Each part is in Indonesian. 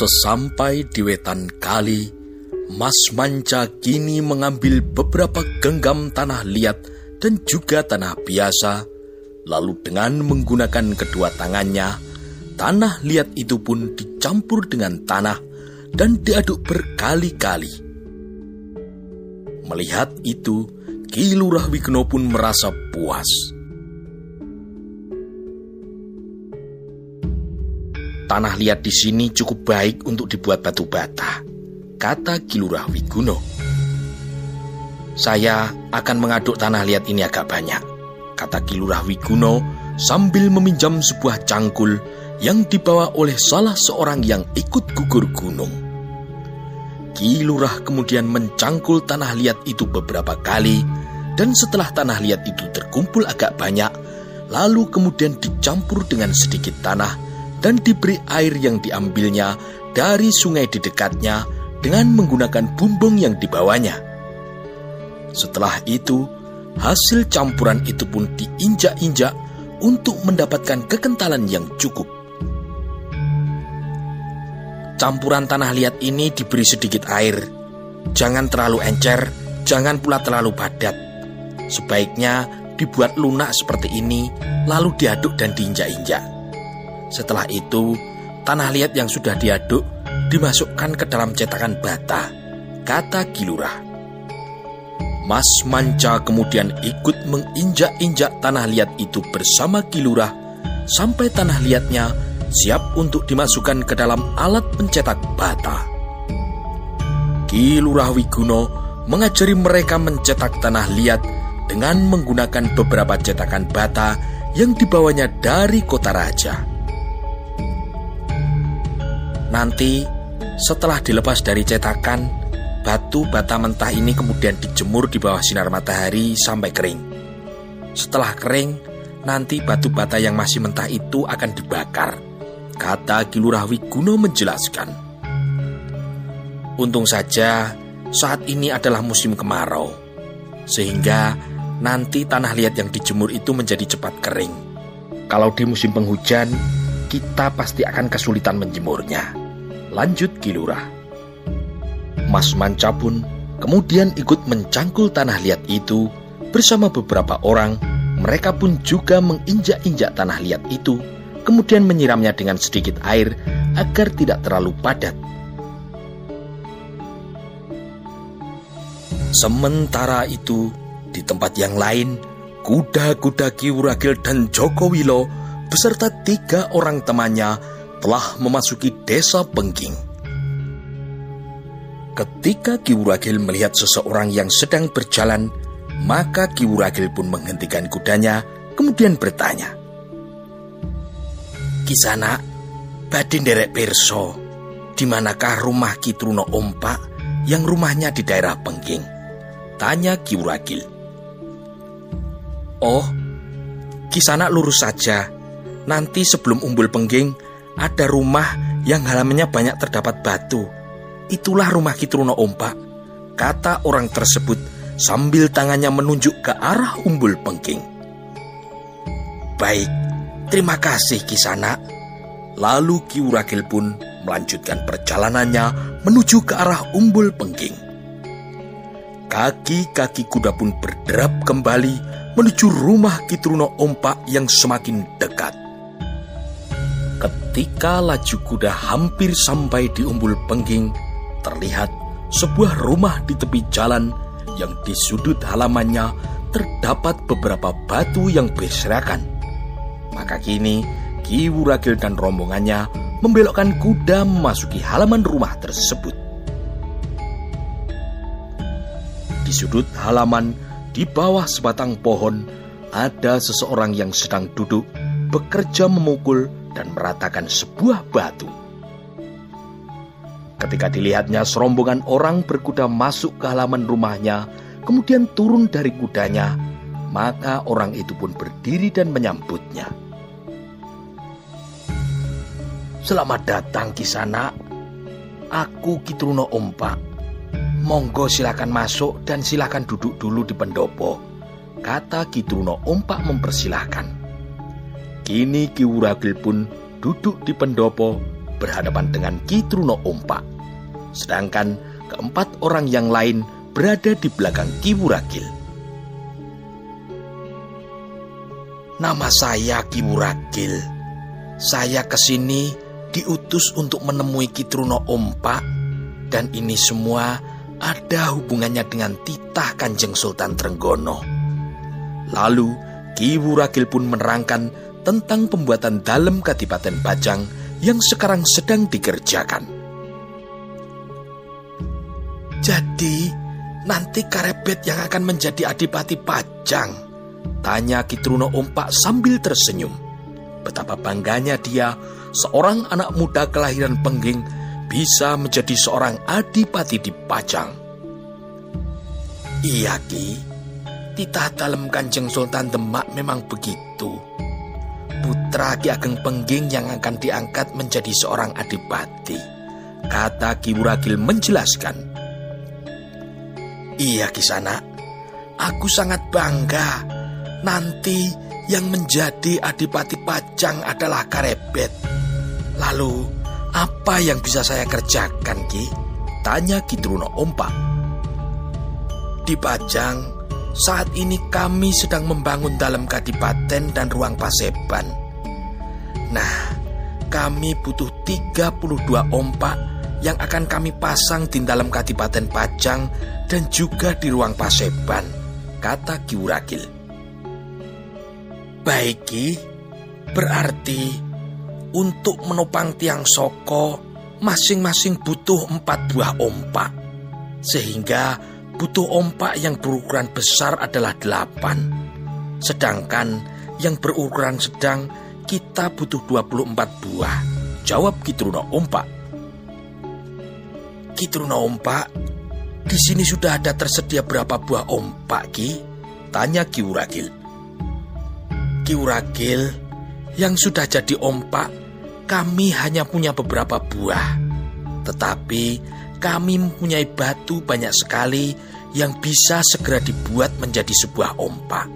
Sesampai di wetan kali, Mas Manca kini mengambil beberapa genggam tanah liat dan juga tanah biasa, lalu dengan menggunakan kedua tangannya, tanah liat itu pun dicampur dengan tanah dan diaduk berkali-kali. Melihat itu, Ki Lurah Wigno pun merasa puas. Tanah liat di sini cukup baik untuk dibuat batu bata, kata Kilurah Wiguno. Saya akan mengaduk tanah liat ini agak banyak, kata Kilurah Wiguno sambil meminjam sebuah cangkul yang dibawa oleh salah seorang yang ikut gugur gunung. Kilurah kemudian mencangkul tanah liat itu beberapa kali dan setelah tanah liat itu terkumpul agak banyak, lalu kemudian dicampur dengan sedikit tanah dan diberi air yang diambilnya dari sungai di dekatnya dengan menggunakan bumbung yang dibawanya. Setelah itu, hasil campuran itu pun diinjak-injak untuk mendapatkan kekentalan yang cukup. Campuran tanah liat ini diberi sedikit air. Jangan terlalu encer, jangan pula terlalu padat. Sebaiknya dibuat lunak seperti ini, lalu diaduk dan diinjak-injak. Setelah itu, tanah liat yang sudah diaduk dimasukkan ke dalam cetakan bata, kata Kilurah. Mas Manca kemudian ikut menginjak-injak tanah liat itu bersama Kilurah sampai tanah liatnya siap untuk dimasukkan ke dalam alat pencetak bata. Kilurah Wiguno mengajari mereka mencetak tanah liat dengan menggunakan beberapa cetakan bata yang dibawanya dari kota raja. Nanti setelah dilepas dari cetakan, batu bata mentah ini kemudian dijemur di bawah sinar matahari sampai kering. Setelah kering, nanti batu bata yang masih mentah itu akan dibakar. Kata Kilurah Wiguno menjelaskan. Untung saja saat ini adalah musim kemarau, sehingga nanti tanah liat yang dijemur itu menjadi cepat kering. Kalau di musim penghujan, kita pasti akan kesulitan menjemurnya. Lanjut Kilurah. Mas Manca pun kemudian ikut mencangkul tanah liat itu bersama beberapa orang. Mereka pun juga menginjak-injak tanah liat itu, kemudian menyiramnya dengan sedikit air agar tidak terlalu padat. Sementara itu, di tempat yang lain, kuda-kuda Kiwuragil dan Joko Wilo beserta tiga orang temannya telah memasuki desa Pengging. Ketika Kiwuragil melihat seseorang yang sedang berjalan, maka Kiwuragil pun menghentikan kudanya, kemudian bertanya, Kisana, badin derek perso, di manakah rumah Kitruno Ompak yang rumahnya di daerah Pengging? Tanya Kiwuragil. Oh, Kisana lurus saja, Nanti sebelum umbul pengging, ada rumah yang halamannya banyak terdapat batu. Itulah rumah Kitruno Ompak, kata orang tersebut sambil tangannya menunjuk ke arah umbul pengging. Baik, terima kasih Kisana. Lalu Kiuragil pun melanjutkan perjalanannya menuju ke arah umbul pengging. Kaki-kaki kuda pun berderap kembali menuju rumah Kitruno Ompak yang semakin dekat. Ketika laju kuda hampir sampai di umbul pengging, terlihat sebuah rumah di tepi jalan yang di sudut halamannya terdapat beberapa batu yang berserakan. Maka kini Ki Wuragil dan rombongannya membelokkan kuda memasuki halaman rumah tersebut. Di sudut halaman, di bawah sebatang pohon, ada seseorang yang sedang duduk bekerja memukul dan meratakan sebuah batu. Ketika dilihatnya serombongan orang berkuda masuk ke halaman rumahnya, kemudian turun dari kudanya, maka orang itu pun berdiri dan menyambutnya. Selamat datang Kisana. Aku Kitruno Ompak. Monggo silakan masuk dan silakan duduk dulu di pendopo. Kata Kitruno Ompak mempersilahkan. Kini Ki Wuragil pun duduk di pendopo berhadapan dengan Ki Truno Ompak. Sedangkan keempat orang yang lain berada di belakang Ki Wuragil. Nama saya Ki Wuragil. Saya ke sini diutus untuk menemui Ki Truno Ompak dan ini semua ada hubungannya dengan titah Kanjeng Sultan Trenggono. Lalu Ki Wuragil pun menerangkan tentang pembuatan dalam Kadipaten Bajang yang sekarang sedang dikerjakan. Jadi, nanti Karebet yang akan menjadi Adipati Pajang? Tanya Kitruno Ompak sambil tersenyum. Betapa bangganya dia, seorang anak muda kelahiran Pengging, bisa menjadi seorang Adipati di Pajang. Iya Ki, titah dalam Kanjeng Sultan Demak memang begitu putra Ki Ageng Pengging yang akan diangkat menjadi seorang adipati. Kata Ki Wuragil menjelaskan. Iya Kisana, aku sangat bangga. Nanti yang menjadi adipati Pajang adalah Karebet. Lalu, apa yang bisa saya kerjakan Ki? Tanya Ki Truno Ompak. Di Pajang, saat ini kami sedang membangun dalam kadipaten dan ruang paseban. Nah, kami butuh 32 ompak yang akan kami pasang di dalam kadipaten Pajang dan juga di ruang paseban, kata Kiuragil. Baiki, berarti untuk menopang tiang soko masing-masing butuh empat buah ompak. Sehingga butuh ompak yang berukuran besar adalah delapan. Sedangkan yang berukuran sedang kita butuh 24 buah. Jawab Kitruno Ompak. Kitruno Ompak, di sini sudah ada tersedia berapa buah ompak, Ki? Tanya Ki Uragil. Ki Uragil, yang sudah jadi ompak, kami hanya punya beberapa buah. Tetapi kami mempunyai batu banyak sekali yang bisa segera dibuat menjadi sebuah ompak.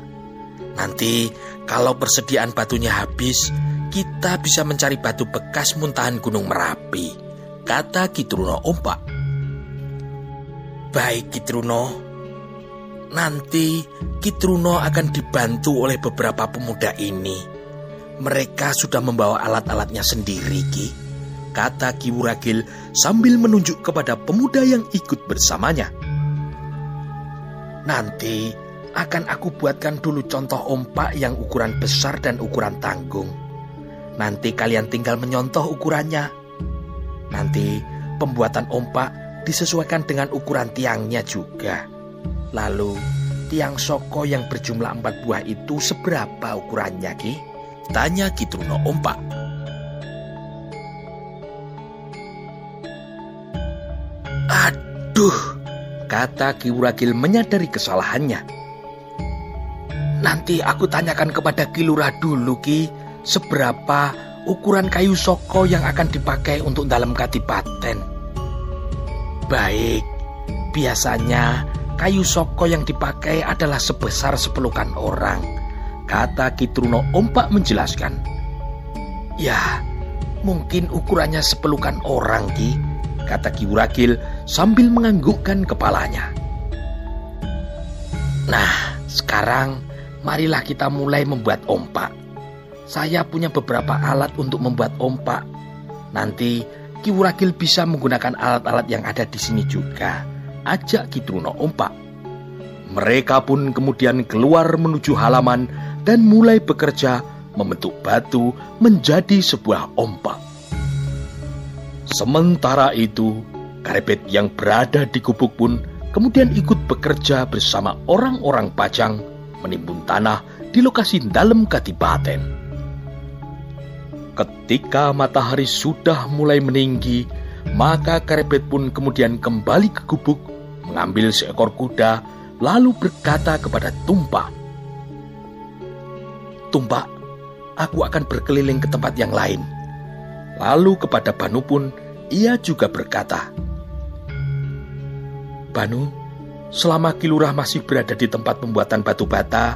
Nanti kalau persediaan batunya habis, kita bisa mencari batu bekas muntahan Gunung Merapi, kata Kitruno Ompak. Baik Kitruno, nanti Kitruno akan dibantu oleh beberapa pemuda ini. Mereka sudah membawa alat-alatnya sendiri, Ki kata Ki Wuragil sambil menunjuk kepada pemuda yang ikut bersamanya. Nanti akan aku buatkan dulu contoh ompak yang ukuran besar dan ukuran tanggung. Nanti kalian tinggal menyontoh ukurannya. Nanti pembuatan ompak disesuaikan dengan ukuran tiangnya juga. Lalu tiang soko yang berjumlah empat buah itu seberapa ukurannya Ki? Tanya Kitruno Ompak. Aduh, kata Ki Wuragil menyadari kesalahannya. Nanti aku tanyakan kepada Ki Lurah dulu Ki, seberapa ukuran kayu soko yang akan dipakai untuk dalam kadipaten. Baik, biasanya kayu soko yang dipakai adalah sebesar sepelukan orang, kata Kitruno Ompak menjelaskan. Ya, mungkin ukurannya sepelukan orang Ki, kata Ki Wuragil sambil menganggukkan kepalanya. Nah, sekarang marilah kita mulai membuat ompak. Saya punya beberapa alat untuk membuat ompak. Nanti Ki Wuragil bisa menggunakan alat-alat yang ada di sini juga. Ajak Ki Truno ompak. Mereka pun kemudian keluar menuju halaman dan mulai bekerja membentuk batu menjadi sebuah ompak. Sementara itu, Karebet yang berada di gubuk pun kemudian ikut bekerja bersama orang-orang Pajang menimbun tanah di lokasi dalam kadipaten. Ketika matahari sudah mulai meninggi, maka Karebet pun kemudian kembali ke gubuk, mengambil seekor kuda, lalu berkata kepada Tumpak, Tumpak, aku akan berkeliling ke tempat yang lain. Lalu kepada Banu pun ia juga berkata, Banu, selama Kilurah masih berada di tempat pembuatan batu bata,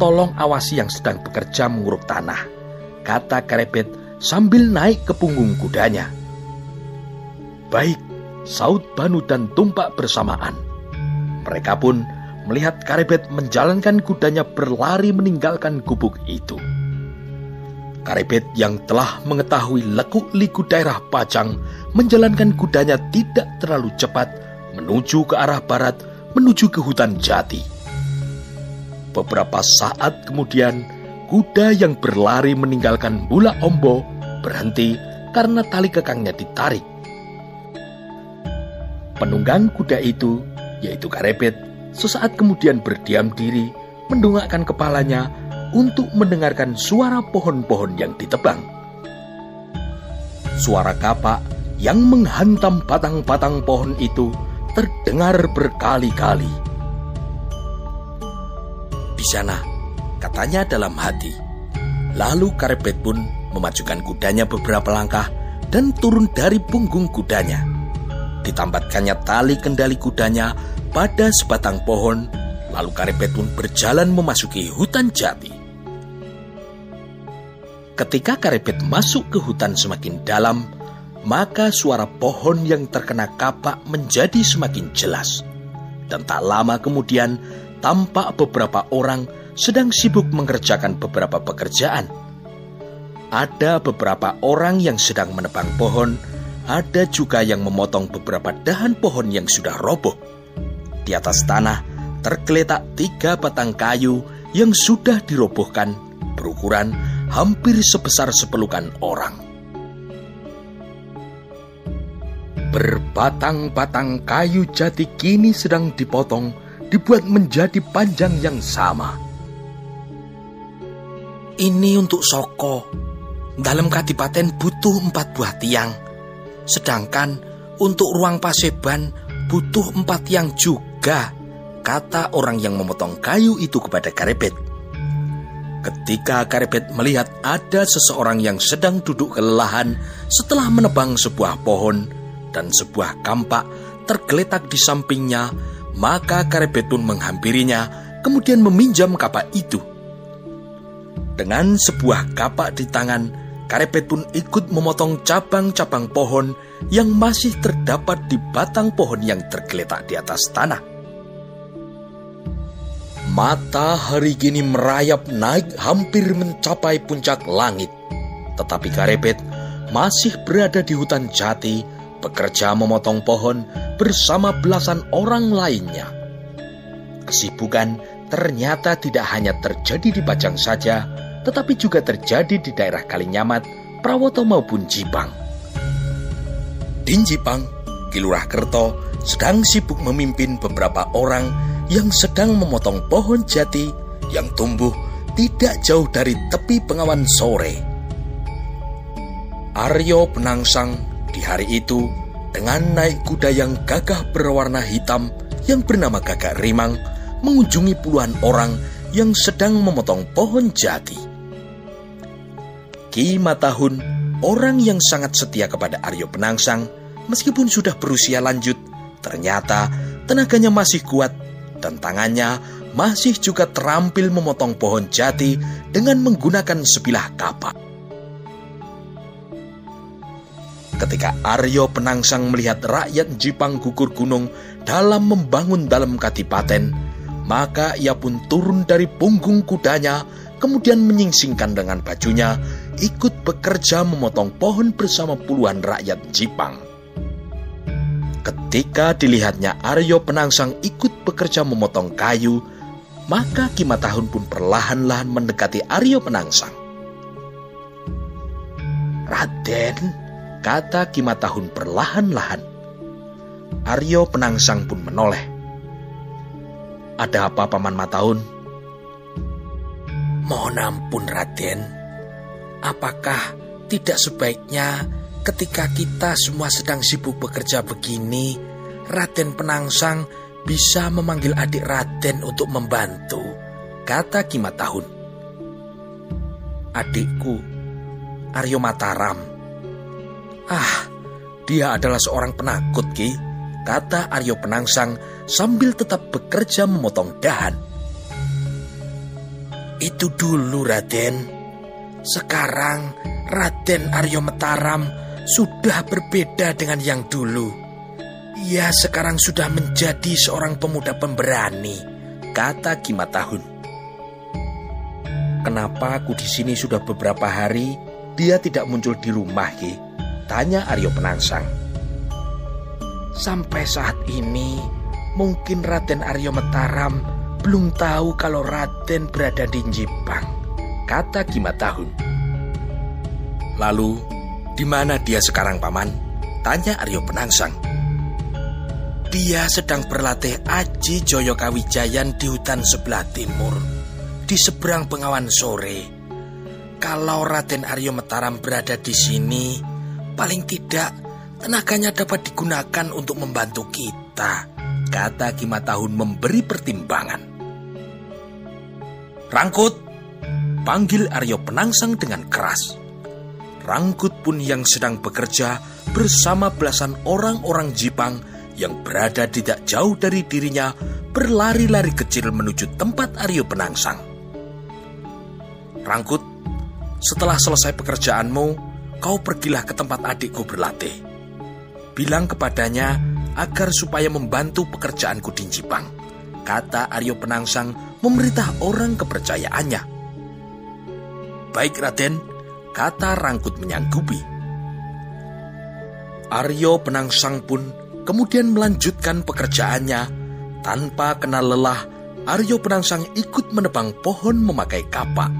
tolong awasi yang sedang bekerja menguruk tanah, kata Karebet sambil naik ke punggung kudanya. Baik, saut Banu dan Tumpak bersamaan. Mereka pun melihat Karebet menjalankan kudanya berlari meninggalkan gubuk itu. Karebet yang telah mengetahui lekuk liku daerah Pajang menjalankan kudanya tidak terlalu cepat menuju ke arah barat menuju ke hutan jati. Beberapa saat kemudian, kuda yang berlari meninggalkan Bula Ombo berhenti karena tali kekangnya ditarik. Penunggang kuda itu, yaitu Karebet, sesaat kemudian berdiam diri, mendongakkan kepalanya untuk mendengarkan suara pohon-pohon yang ditebang. Suara kapak yang menghantam batang-batang pohon itu terdengar berkali-kali. Di sana, katanya dalam hati. Lalu Karebet pun memajukan kudanya beberapa langkah dan turun dari punggung kudanya. Ditambatkannya tali kendali kudanya pada sebatang pohon, lalu Karebet pun berjalan memasuki hutan jati. Ketika Karebet masuk ke hutan semakin dalam, maka suara pohon yang terkena kapak menjadi semakin jelas. Dan tak lama kemudian, tampak beberapa orang sedang sibuk mengerjakan beberapa pekerjaan. Ada beberapa orang yang sedang menebang pohon, ada juga yang memotong beberapa dahan pohon yang sudah roboh. Di atas tanah tergeletak tiga batang kayu yang sudah dirobohkan berukuran hampir sebesar sepelukan orang. Berbatang-batang kayu jati kini sedang dipotong, dibuat menjadi panjang yang sama. Ini untuk Soko. Dalam kadipaten butuh empat buah tiang. Sedangkan untuk ruang paseban butuh empat tiang juga, kata orang yang memotong kayu itu kepada Karebet. Ketika Karepet melihat ada seseorang yang sedang duduk kelelahan setelah menebang sebuah pohon dan sebuah kampak tergeletak di sampingnya, maka Karepet pun menghampirinya, kemudian meminjam kapak itu. Dengan sebuah kapak di tangan, Karepet pun ikut memotong cabang-cabang pohon yang masih terdapat di batang pohon yang tergeletak di atas tanah. Matahari kini merayap naik hampir mencapai puncak langit. Tetapi Karebet masih berada di hutan jati, bekerja memotong pohon bersama belasan orang lainnya. Kesibukan ternyata tidak hanya terjadi di Bajang saja, tetapi juga terjadi di daerah Kalinyamat, Prawoto maupun Jipang. Di Jipang, Kilurah Kerto sedang sibuk memimpin beberapa orang yang sedang memotong pohon jati yang tumbuh tidak jauh dari tepi pengawan sore. Aryo Penangsang di hari itu dengan naik kuda yang gagah berwarna hitam yang bernama Gagak Rimang mengunjungi puluhan orang yang sedang memotong pohon jati. Ki Matahun, orang yang sangat setia kepada Aryo Penangsang, meskipun sudah berusia lanjut, ternyata tenaganya masih kuat dan tangannya masih juga terampil memotong pohon jati dengan menggunakan sebilah kapak. Ketika Aryo Penangsang melihat rakyat Jipang gugur gunung dalam membangun dalam kadipaten, maka ia pun turun dari punggung kudanya, kemudian menyingsingkan dengan bajunya, ikut bekerja memotong pohon bersama puluhan rakyat Jipang. Ketika dilihatnya Aryo Penangsang ikut bekerja memotong kayu, maka Kimatahun pun perlahan-lahan mendekati Aryo Penangsang. Raden, kata Kimatahun perlahan-lahan. Aryo Penangsang pun menoleh. Ada apa Paman Matahun? Mohon ampun Raden, apakah tidak sebaiknya ketika kita semua sedang sibuk bekerja begini, Raden Penangsang bisa memanggil adik Raden untuk membantu, kata Kimatahun. Adikku, Aryo Mataram. Ah, dia adalah seorang penakut, Ki, kata Aryo Penangsang sambil tetap bekerja memotong dahan. Itu dulu, Raden. Sekarang Raden Aryo Mataram sudah berbeda dengan yang dulu. Ia sekarang sudah menjadi seorang pemuda pemberani, kata Kimatahun. Kenapa aku di sini sudah beberapa hari dia tidak muncul di rumah, Ki? Tanya Aryo Penangsang. Sampai saat ini, mungkin Raden Aryo Mataram belum tahu kalau Raden berada di Jepang, kata Kimatahun. Lalu, di mana dia sekarang, Paman? Tanya Aryo Penangsang. Dia sedang berlatih Aji Joyo Kawijayan di hutan sebelah timur, di seberang pengawan sore. Kalau Raden Aryo Mataram berada di sini, paling tidak tenaganya dapat digunakan untuk membantu kita, kata Kimatahun memberi pertimbangan. Rangkut, panggil Aryo Penangsang dengan keras. Rangkut pun yang sedang bekerja bersama belasan orang-orang Jepang yang berada tidak jauh dari dirinya berlari-lari kecil menuju tempat Aryo Penangsang. Rangkut, setelah selesai pekerjaanmu, kau pergilah ke tempat adikku berlatih. Bilang kepadanya agar supaya membantu pekerjaanku di Jepang, kata Aryo Penangsang memerintah orang kepercayaannya. Baik Raden, kata Rangkut menyanggupi. Aryo Penangsang pun kemudian melanjutkan pekerjaannya. Tanpa kenal lelah, Aryo Penangsang ikut menebang pohon memakai kapak.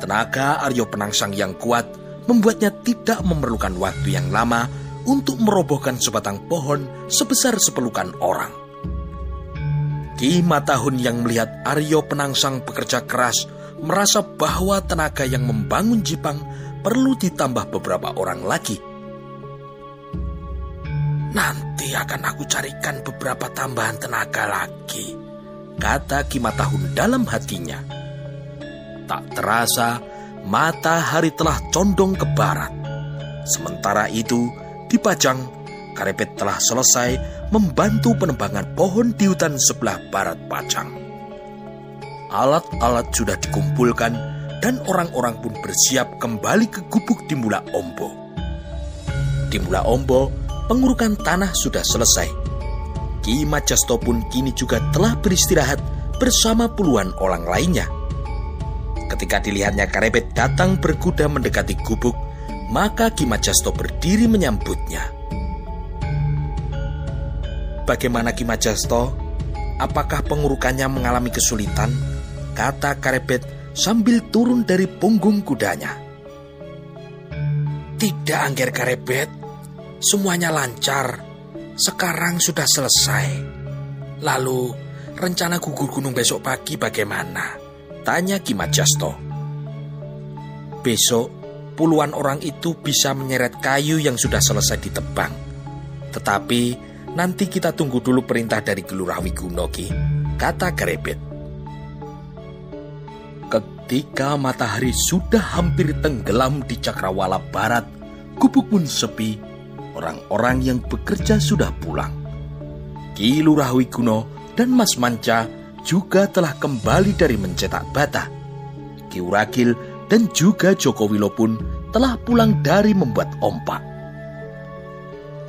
Tenaga Aryo Penangsang yang kuat membuatnya tidak memerlukan waktu yang lama untuk merobohkan sebatang pohon sebesar sepelukan orang. Ki Matahun yang melihat Aryo Penangsang bekerja keras merasa bahwa tenaga yang membangun Jepang perlu ditambah beberapa orang lagi Nanti akan aku carikan beberapa tambahan tenaga lagi, kata Kimatahun dalam hatinya. Tak terasa, matahari telah condong ke barat. Sementara itu, di Pajang, Karepet telah selesai membantu penembangan pohon di hutan sebelah barat Pajang. Alat-alat sudah dikumpulkan dan orang-orang pun bersiap kembali ke gubuk di Mula Ombo. Di Mula Ombo, pengurukan tanah sudah selesai. Ki Majasto pun kini juga telah beristirahat bersama puluhan orang lainnya. Ketika dilihatnya Karebet datang berkuda mendekati gubuk, maka Ki Majasto berdiri menyambutnya. Bagaimana Ki Majasto? Apakah pengurukannya mengalami kesulitan? Kata Karebet sambil turun dari punggung kudanya. Tidak, Angger Karebet. Semuanya lancar. Sekarang sudah selesai. Lalu, rencana gugur gunung besok pagi bagaimana? Tanya Ki Majasto. Besok, puluhan orang itu bisa menyeret kayu yang sudah selesai ditebang. Tetapi, nanti kita tunggu dulu perintah dari Gelurah Wiguno, Ki. Kata Grebet. Ketika matahari sudah hampir tenggelam di cakrawala barat, gubuk pun sepi orang-orang yang bekerja sudah pulang. Ki Lurah Wiguno dan Mas Manca juga telah kembali dari mencetak bata. Ki Urakil dan juga Joko Wilo pun telah pulang dari membuat ompak.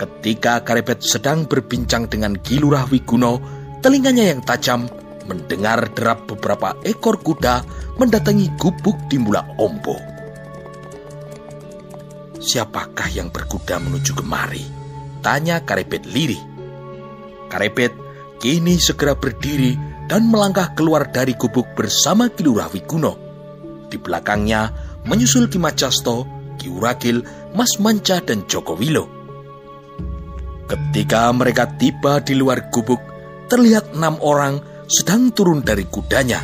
Ketika Karepet sedang berbincang dengan Ki Lurah Wiguno, telinganya yang tajam mendengar derap beberapa ekor kuda mendatangi gubuk di Mula Ombo. Siapakah yang berkuda menuju kemari? Tanya Karepet lirih. Karepet kini segera berdiri dan melangkah keluar dari gubuk bersama Kilurah Wiguno. Di belakangnya menyusul Ki Macasto, Ki Urakil, Mas Manca, dan Joko Wilo. Ketika mereka tiba di luar gubuk, terlihat enam orang sedang turun dari kudanya.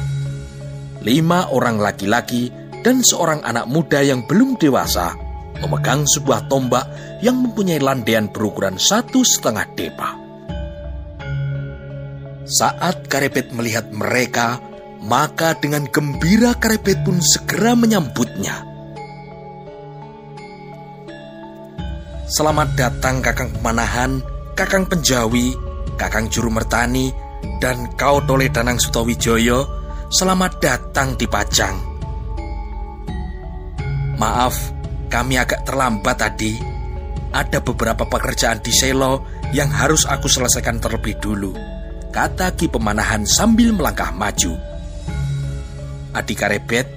Lima orang laki-laki dan seorang anak muda yang belum dewasa memegang sebuah tombak yang mempunyai landean berukuran satu setengah depa. Saat Karepet melihat mereka, maka dengan gembira Karepet pun segera menyambutnya. Selamat datang Kakang Pemanahan, Kakang Penjawi, Kakang Juru Mertani, dan kau Tole Danang Sutowijoyo, selamat datang di Pajang. Maaf, kami agak terlambat tadi. Ada beberapa pekerjaan di selo yang harus aku selesaikan terlebih dulu, kata Ki Pemanahan sambil melangkah maju. Adik Karebet,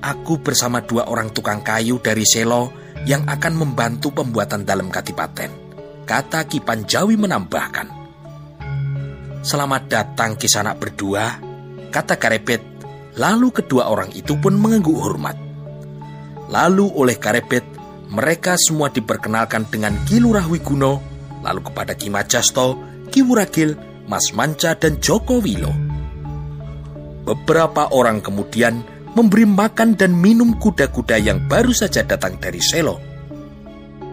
aku bersama dua orang tukang kayu dari selo yang akan membantu pembuatan dalam katipaten, kata Ki Panjawi menambahkan. Selamat datang kisanak berdua, kata Karebet, lalu kedua orang itu pun mengangguk hormat. Lalu oleh Karebet, mereka semua diperkenalkan dengan Ki Lurah Wiguno, lalu kepada Ki Majasto, Ki Wuragil, Mas Manca, dan Joko Wilo. Beberapa orang kemudian memberi makan dan minum kuda-kuda yang baru saja datang dari Selo.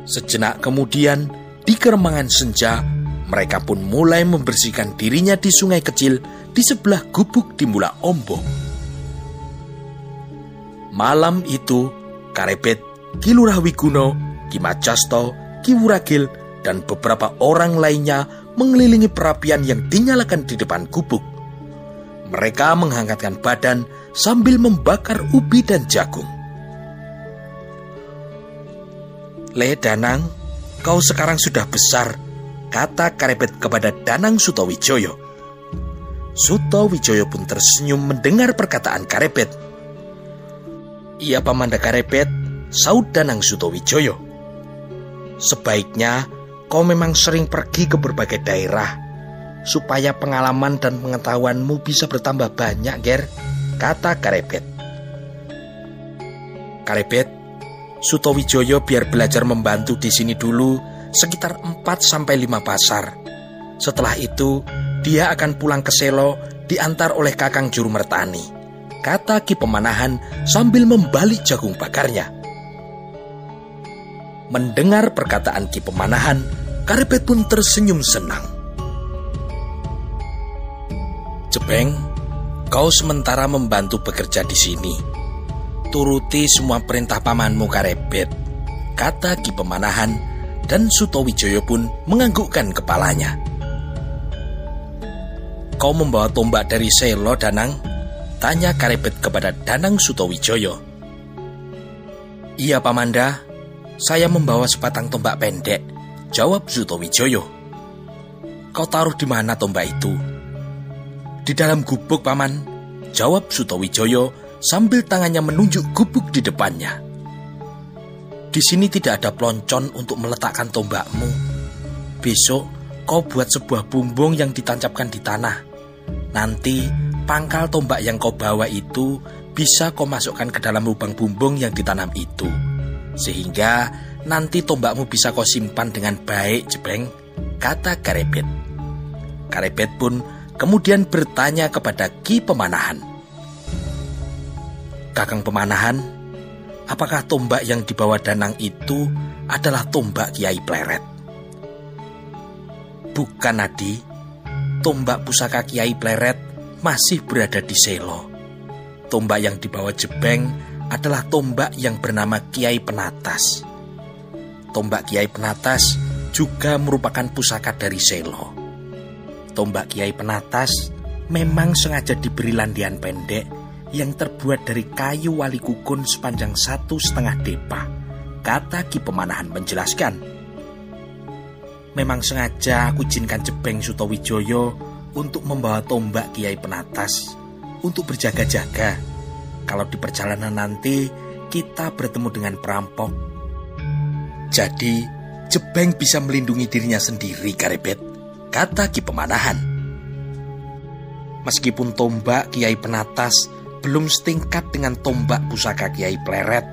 Sejenak kemudian, di keremangan senja, mereka pun mulai membersihkan dirinya di sungai kecil di sebelah gubuk di Mula Ombo. Malam itu, Karebet, Ki Lurah Wiguno, Ki Majasto, Ki Wuragil, dan beberapa orang lainnya mengelilingi perapian yang dinyalakan di depan gubuk. Mereka menghangatkan badan sambil membakar ubi dan jagung. Le Danang, kau sekarang sudah besar, kata Karebet kepada Danang Sutowijoyo. Sutowijoyo pun tersenyum mendengar perkataan Karebet ia Pamanda Karepet, saud Danang Sutowijoyo. Sebaiknya kau memang sering pergi ke berbagai daerah, supaya pengalaman dan pengetahuanmu bisa bertambah banyak, Ger, kata Karepet. Karepet, Sutowijoyo biar belajar membantu di sini dulu sekitar 4 sampai 5 pasar. Setelah itu, dia akan pulang ke Selo diantar oleh Kakang Juru Mertani kata Ki Pemanahan sambil membalik jagung bakarnya. Mendengar perkataan Ki Pemanahan, Karepet pun tersenyum senang. Jebeng, kau sementara membantu bekerja di sini. Turuti semua perintah pamanmu Karepet, kata Ki Pemanahan dan Sutowijoyo pun menganggukkan kepalanya. Kau membawa tombak dari Selo, Danang? Tanya Karebet kepada Danang Sutowijoyo. Iya Pamanda, saya membawa sepatang tombak pendek, jawab Sutowijoyo. Kau taruh di mana tombak itu? Di dalam gubuk paman, jawab Sutowijoyo sambil tangannya menunjuk gubuk di depannya. Di sini tidak ada peloncon untuk meletakkan tombakmu. Besok kau buat sebuah bumbung yang ditancapkan di tanah. Nanti pangkal tombak yang kau bawa itu bisa kau masukkan ke dalam lubang bumbung yang ditanam itu. Sehingga nanti tombakmu bisa kau simpan dengan baik, Jebeng, kata Karebet. Karebet pun kemudian bertanya kepada Ki Pemanahan. Kakang Pemanahan, apakah tombak yang dibawa Danang itu adalah tombak Kiai Pleret? Bukan, Adi. Tombak pusaka Kiai Pleret masih berada di Selo. Tombak yang dibawa Jebeng adalah tombak yang bernama Kiai Penatas. Tombak Kiai Penatas juga merupakan pusaka dari Selo. Tombak Kiai Penatas memang sengaja diberi landian pendek yang terbuat dari kayu wali kukun sepanjang satu setengah depa. Kata Ki Pemanahan menjelaskan. Memang sengaja aku jinkan Jebeng Sutowijoyo untuk membawa tombak Kiai Penatas untuk berjaga-jaga. Kalau di perjalanan nanti kita bertemu dengan perampok. Jadi, Jebeng bisa melindungi dirinya sendiri, Karebet, kata Ki Pemanahan. Meskipun tombak Kiai Penatas belum setingkat dengan tombak pusaka Kiai Pleret,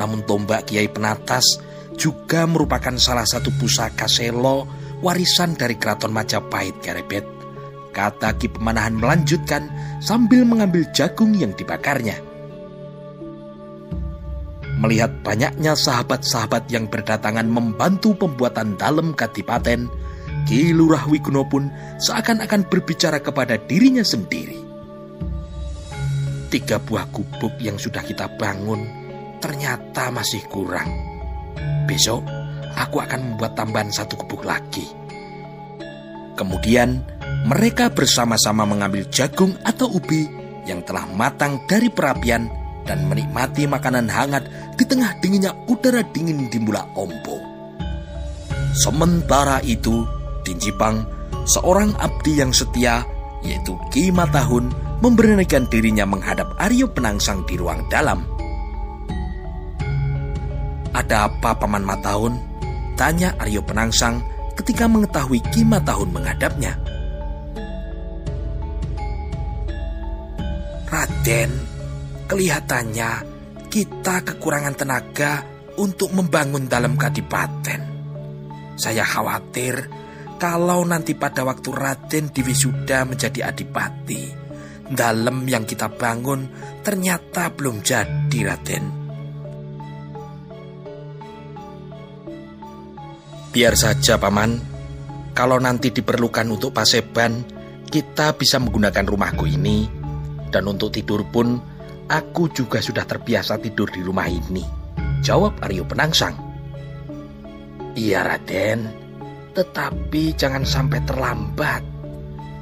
namun tombak Kiai Penatas juga merupakan salah satu pusaka selo warisan dari Keraton Majapahit, Karebet Kata Ki Pemanahan melanjutkan sambil mengambil jagung yang dibakarnya. Melihat banyaknya sahabat-sahabat yang berdatangan membantu pembuatan dalam kadipaten, Ki Lurah Wiguno pun seakan-akan berbicara kepada dirinya sendiri. Tiga buah gubuk yang sudah kita bangun ternyata masih kurang. Besok aku akan membuat tambahan satu gubuk lagi. Kemudian mereka bersama-sama mengambil jagung atau ubi yang telah matang dari perapian dan menikmati makanan hangat di tengah dinginnya udara dingin di Mula Ompo. Sementara itu, di Jepang, seorang abdi yang setia, yaitu Ki Matahun, memberanikan dirinya menghadap Aryo Penangsang di ruang dalam. Ada apa Paman Matahun? Tanya Aryo Penangsang ketika mengetahui Ki Matahun menghadapnya. Raden, kelihatannya kita kekurangan tenaga untuk membangun dalam kadipaten. Saya khawatir kalau nanti pada waktu Raden diwisuda menjadi adipati, dalam yang kita bangun ternyata belum jadi Raden. Biar saja Paman, kalau nanti diperlukan untuk Paseban, kita bisa menggunakan rumahku ini dan untuk tidur pun, aku juga sudah terbiasa tidur di rumah ini. Jawab Aryo Penangsang. Iya Raden, tetapi jangan sampai terlambat.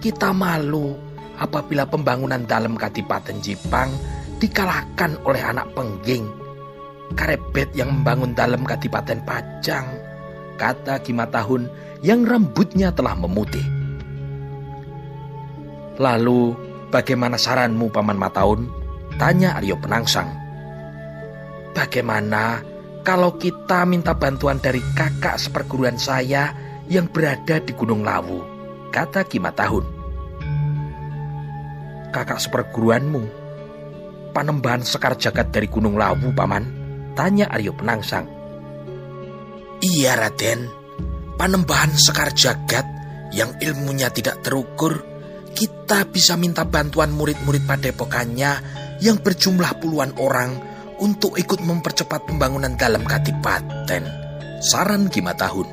Kita malu apabila pembangunan dalam Kadipaten Jipang dikalahkan oleh anak pengging. Karebet yang membangun dalam Kadipaten Pajang, kata Kimatahun yang rambutnya telah memutih. Lalu Bagaimana saranmu Paman Mataun? Tanya Aryo Penangsang. Bagaimana kalau kita minta bantuan dari kakak seperguruan saya yang berada di Gunung Lawu? Kata Kimatahun. Kakak seperguruanmu? Panembahan Sekar Jagat dari Gunung Lawu, Paman? Tanya Aryo Penangsang. Iya, Raden. Panembahan Sekar Jagat yang ilmunya tidak terukur kita bisa minta bantuan murid-murid padepokannya yang berjumlah puluhan orang untuk ikut mempercepat pembangunan dalam kadipaten. Saran Gimatahun.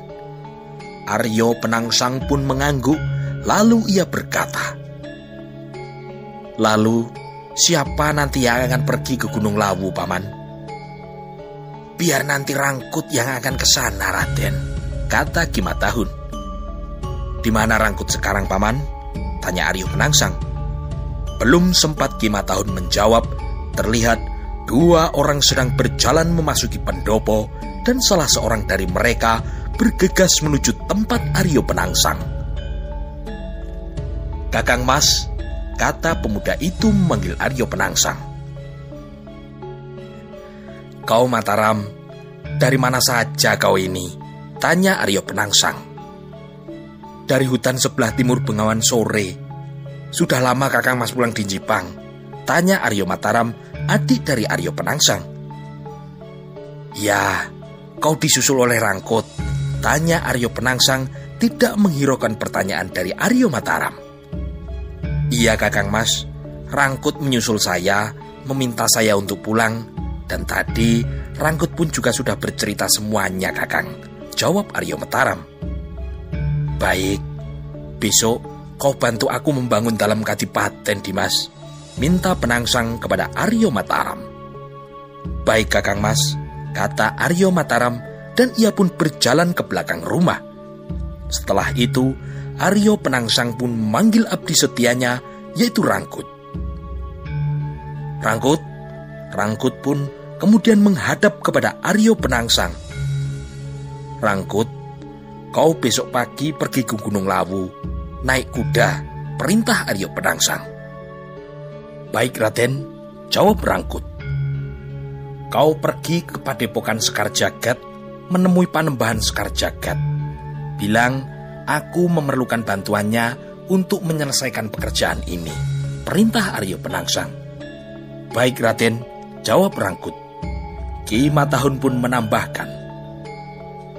Aryo Penangsang pun mengangguk, lalu ia berkata, Lalu, siapa nanti yang akan pergi ke Gunung Lawu, Paman? Biar nanti Rangkut yang akan ke sana, Raden, kata Gimatahun. Di mana Rangkut sekarang, Paman? Tanya Aryo Penangsang. Belum sempat Kima Tahun menjawab, terlihat dua orang sedang berjalan memasuki pendopo dan salah seorang dari mereka bergegas menuju tempat Aryo Penangsang. Kakang Mas, kata pemuda itu memanggil Aryo Penangsang. Kau Mataram, dari mana saja kau ini? Tanya Aryo Penangsang dari hutan sebelah timur Bengawan sore. Sudah lama kakang mas pulang di Jipang. Tanya Aryo Mataram, adik dari Aryo Penangsang. Ya, kau disusul oleh Rangkut. Tanya Aryo Penangsang tidak menghiraukan pertanyaan dari Aryo Mataram. Iya kakang mas, Rangkut menyusul saya, meminta saya untuk pulang, dan tadi Rangkut pun juga sudah bercerita semuanya kakang. Jawab Aryo Mataram. Baik, besok kau bantu aku membangun dalam kadipaten Dimas. Minta penangsang kepada Aryo Mataram. Baik kakang mas, kata Aryo Mataram dan ia pun berjalan ke belakang rumah. Setelah itu, Aryo Penangsang pun memanggil abdi setianya, yaitu Rangkut. Rangkut, Rangkut pun kemudian menghadap kepada Aryo Penangsang. Rangkut, Kau besok pagi pergi ke Gunung Lawu, naik kuda, perintah Aryo Penangsang. Baik Raden, jawab Rangkut. Kau pergi ke Padepokan Sekar Jagat, menemui Panembahan Sekar Jagat. Bilang, aku memerlukan bantuannya untuk menyelesaikan pekerjaan ini. Perintah Aryo Penangsang. Baik Raden, jawab Rangkut. Ki Matahun pun menambahkan.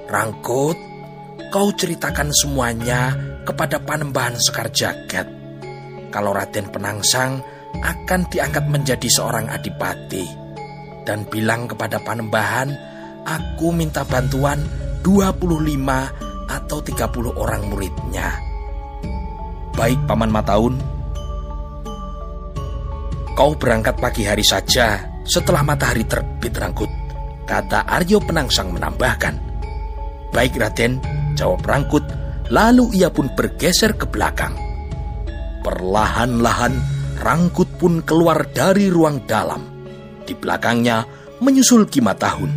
Rangkut, kau ceritakan semuanya kepada Panembahan Sekar Jagat. Kalau Raden Penangsang akan diangkat menjadi seorang adipati dan bilang kepada Panembahan, aku minta bantuan 25 atau 30 orang muridnya. Baik Paman Mataun, kau berangkat pagi hari saja setelah matahari terbit rangkut, kata Aryo Penangsang menambahkan. Baik Raden, Jawab Rangkut, lalu ia pun bergeser ke belakang. Perlahan-lahan Rangkut pun keluar dari ruang dalam. Di belakangnya menyusul Kima Tahun.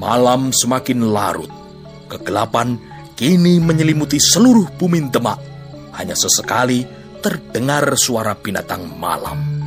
Malam semakin larut. Kegelapan kini menyelimuti seluruh bumi Demak. Hanya sesekali terdengar suara binatang malam.